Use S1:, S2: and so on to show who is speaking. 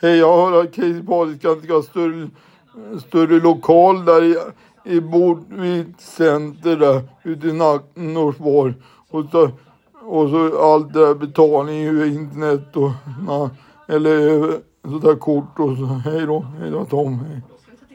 S1: hej jag hör att Casey Paris ska ha större, större lokal där i, i Bordvid center där ute i Norsborg. Och så, och så allt det där betalning via internet och na, eller eh, sådär kort och så. Hej då, hej då Tom. Hej.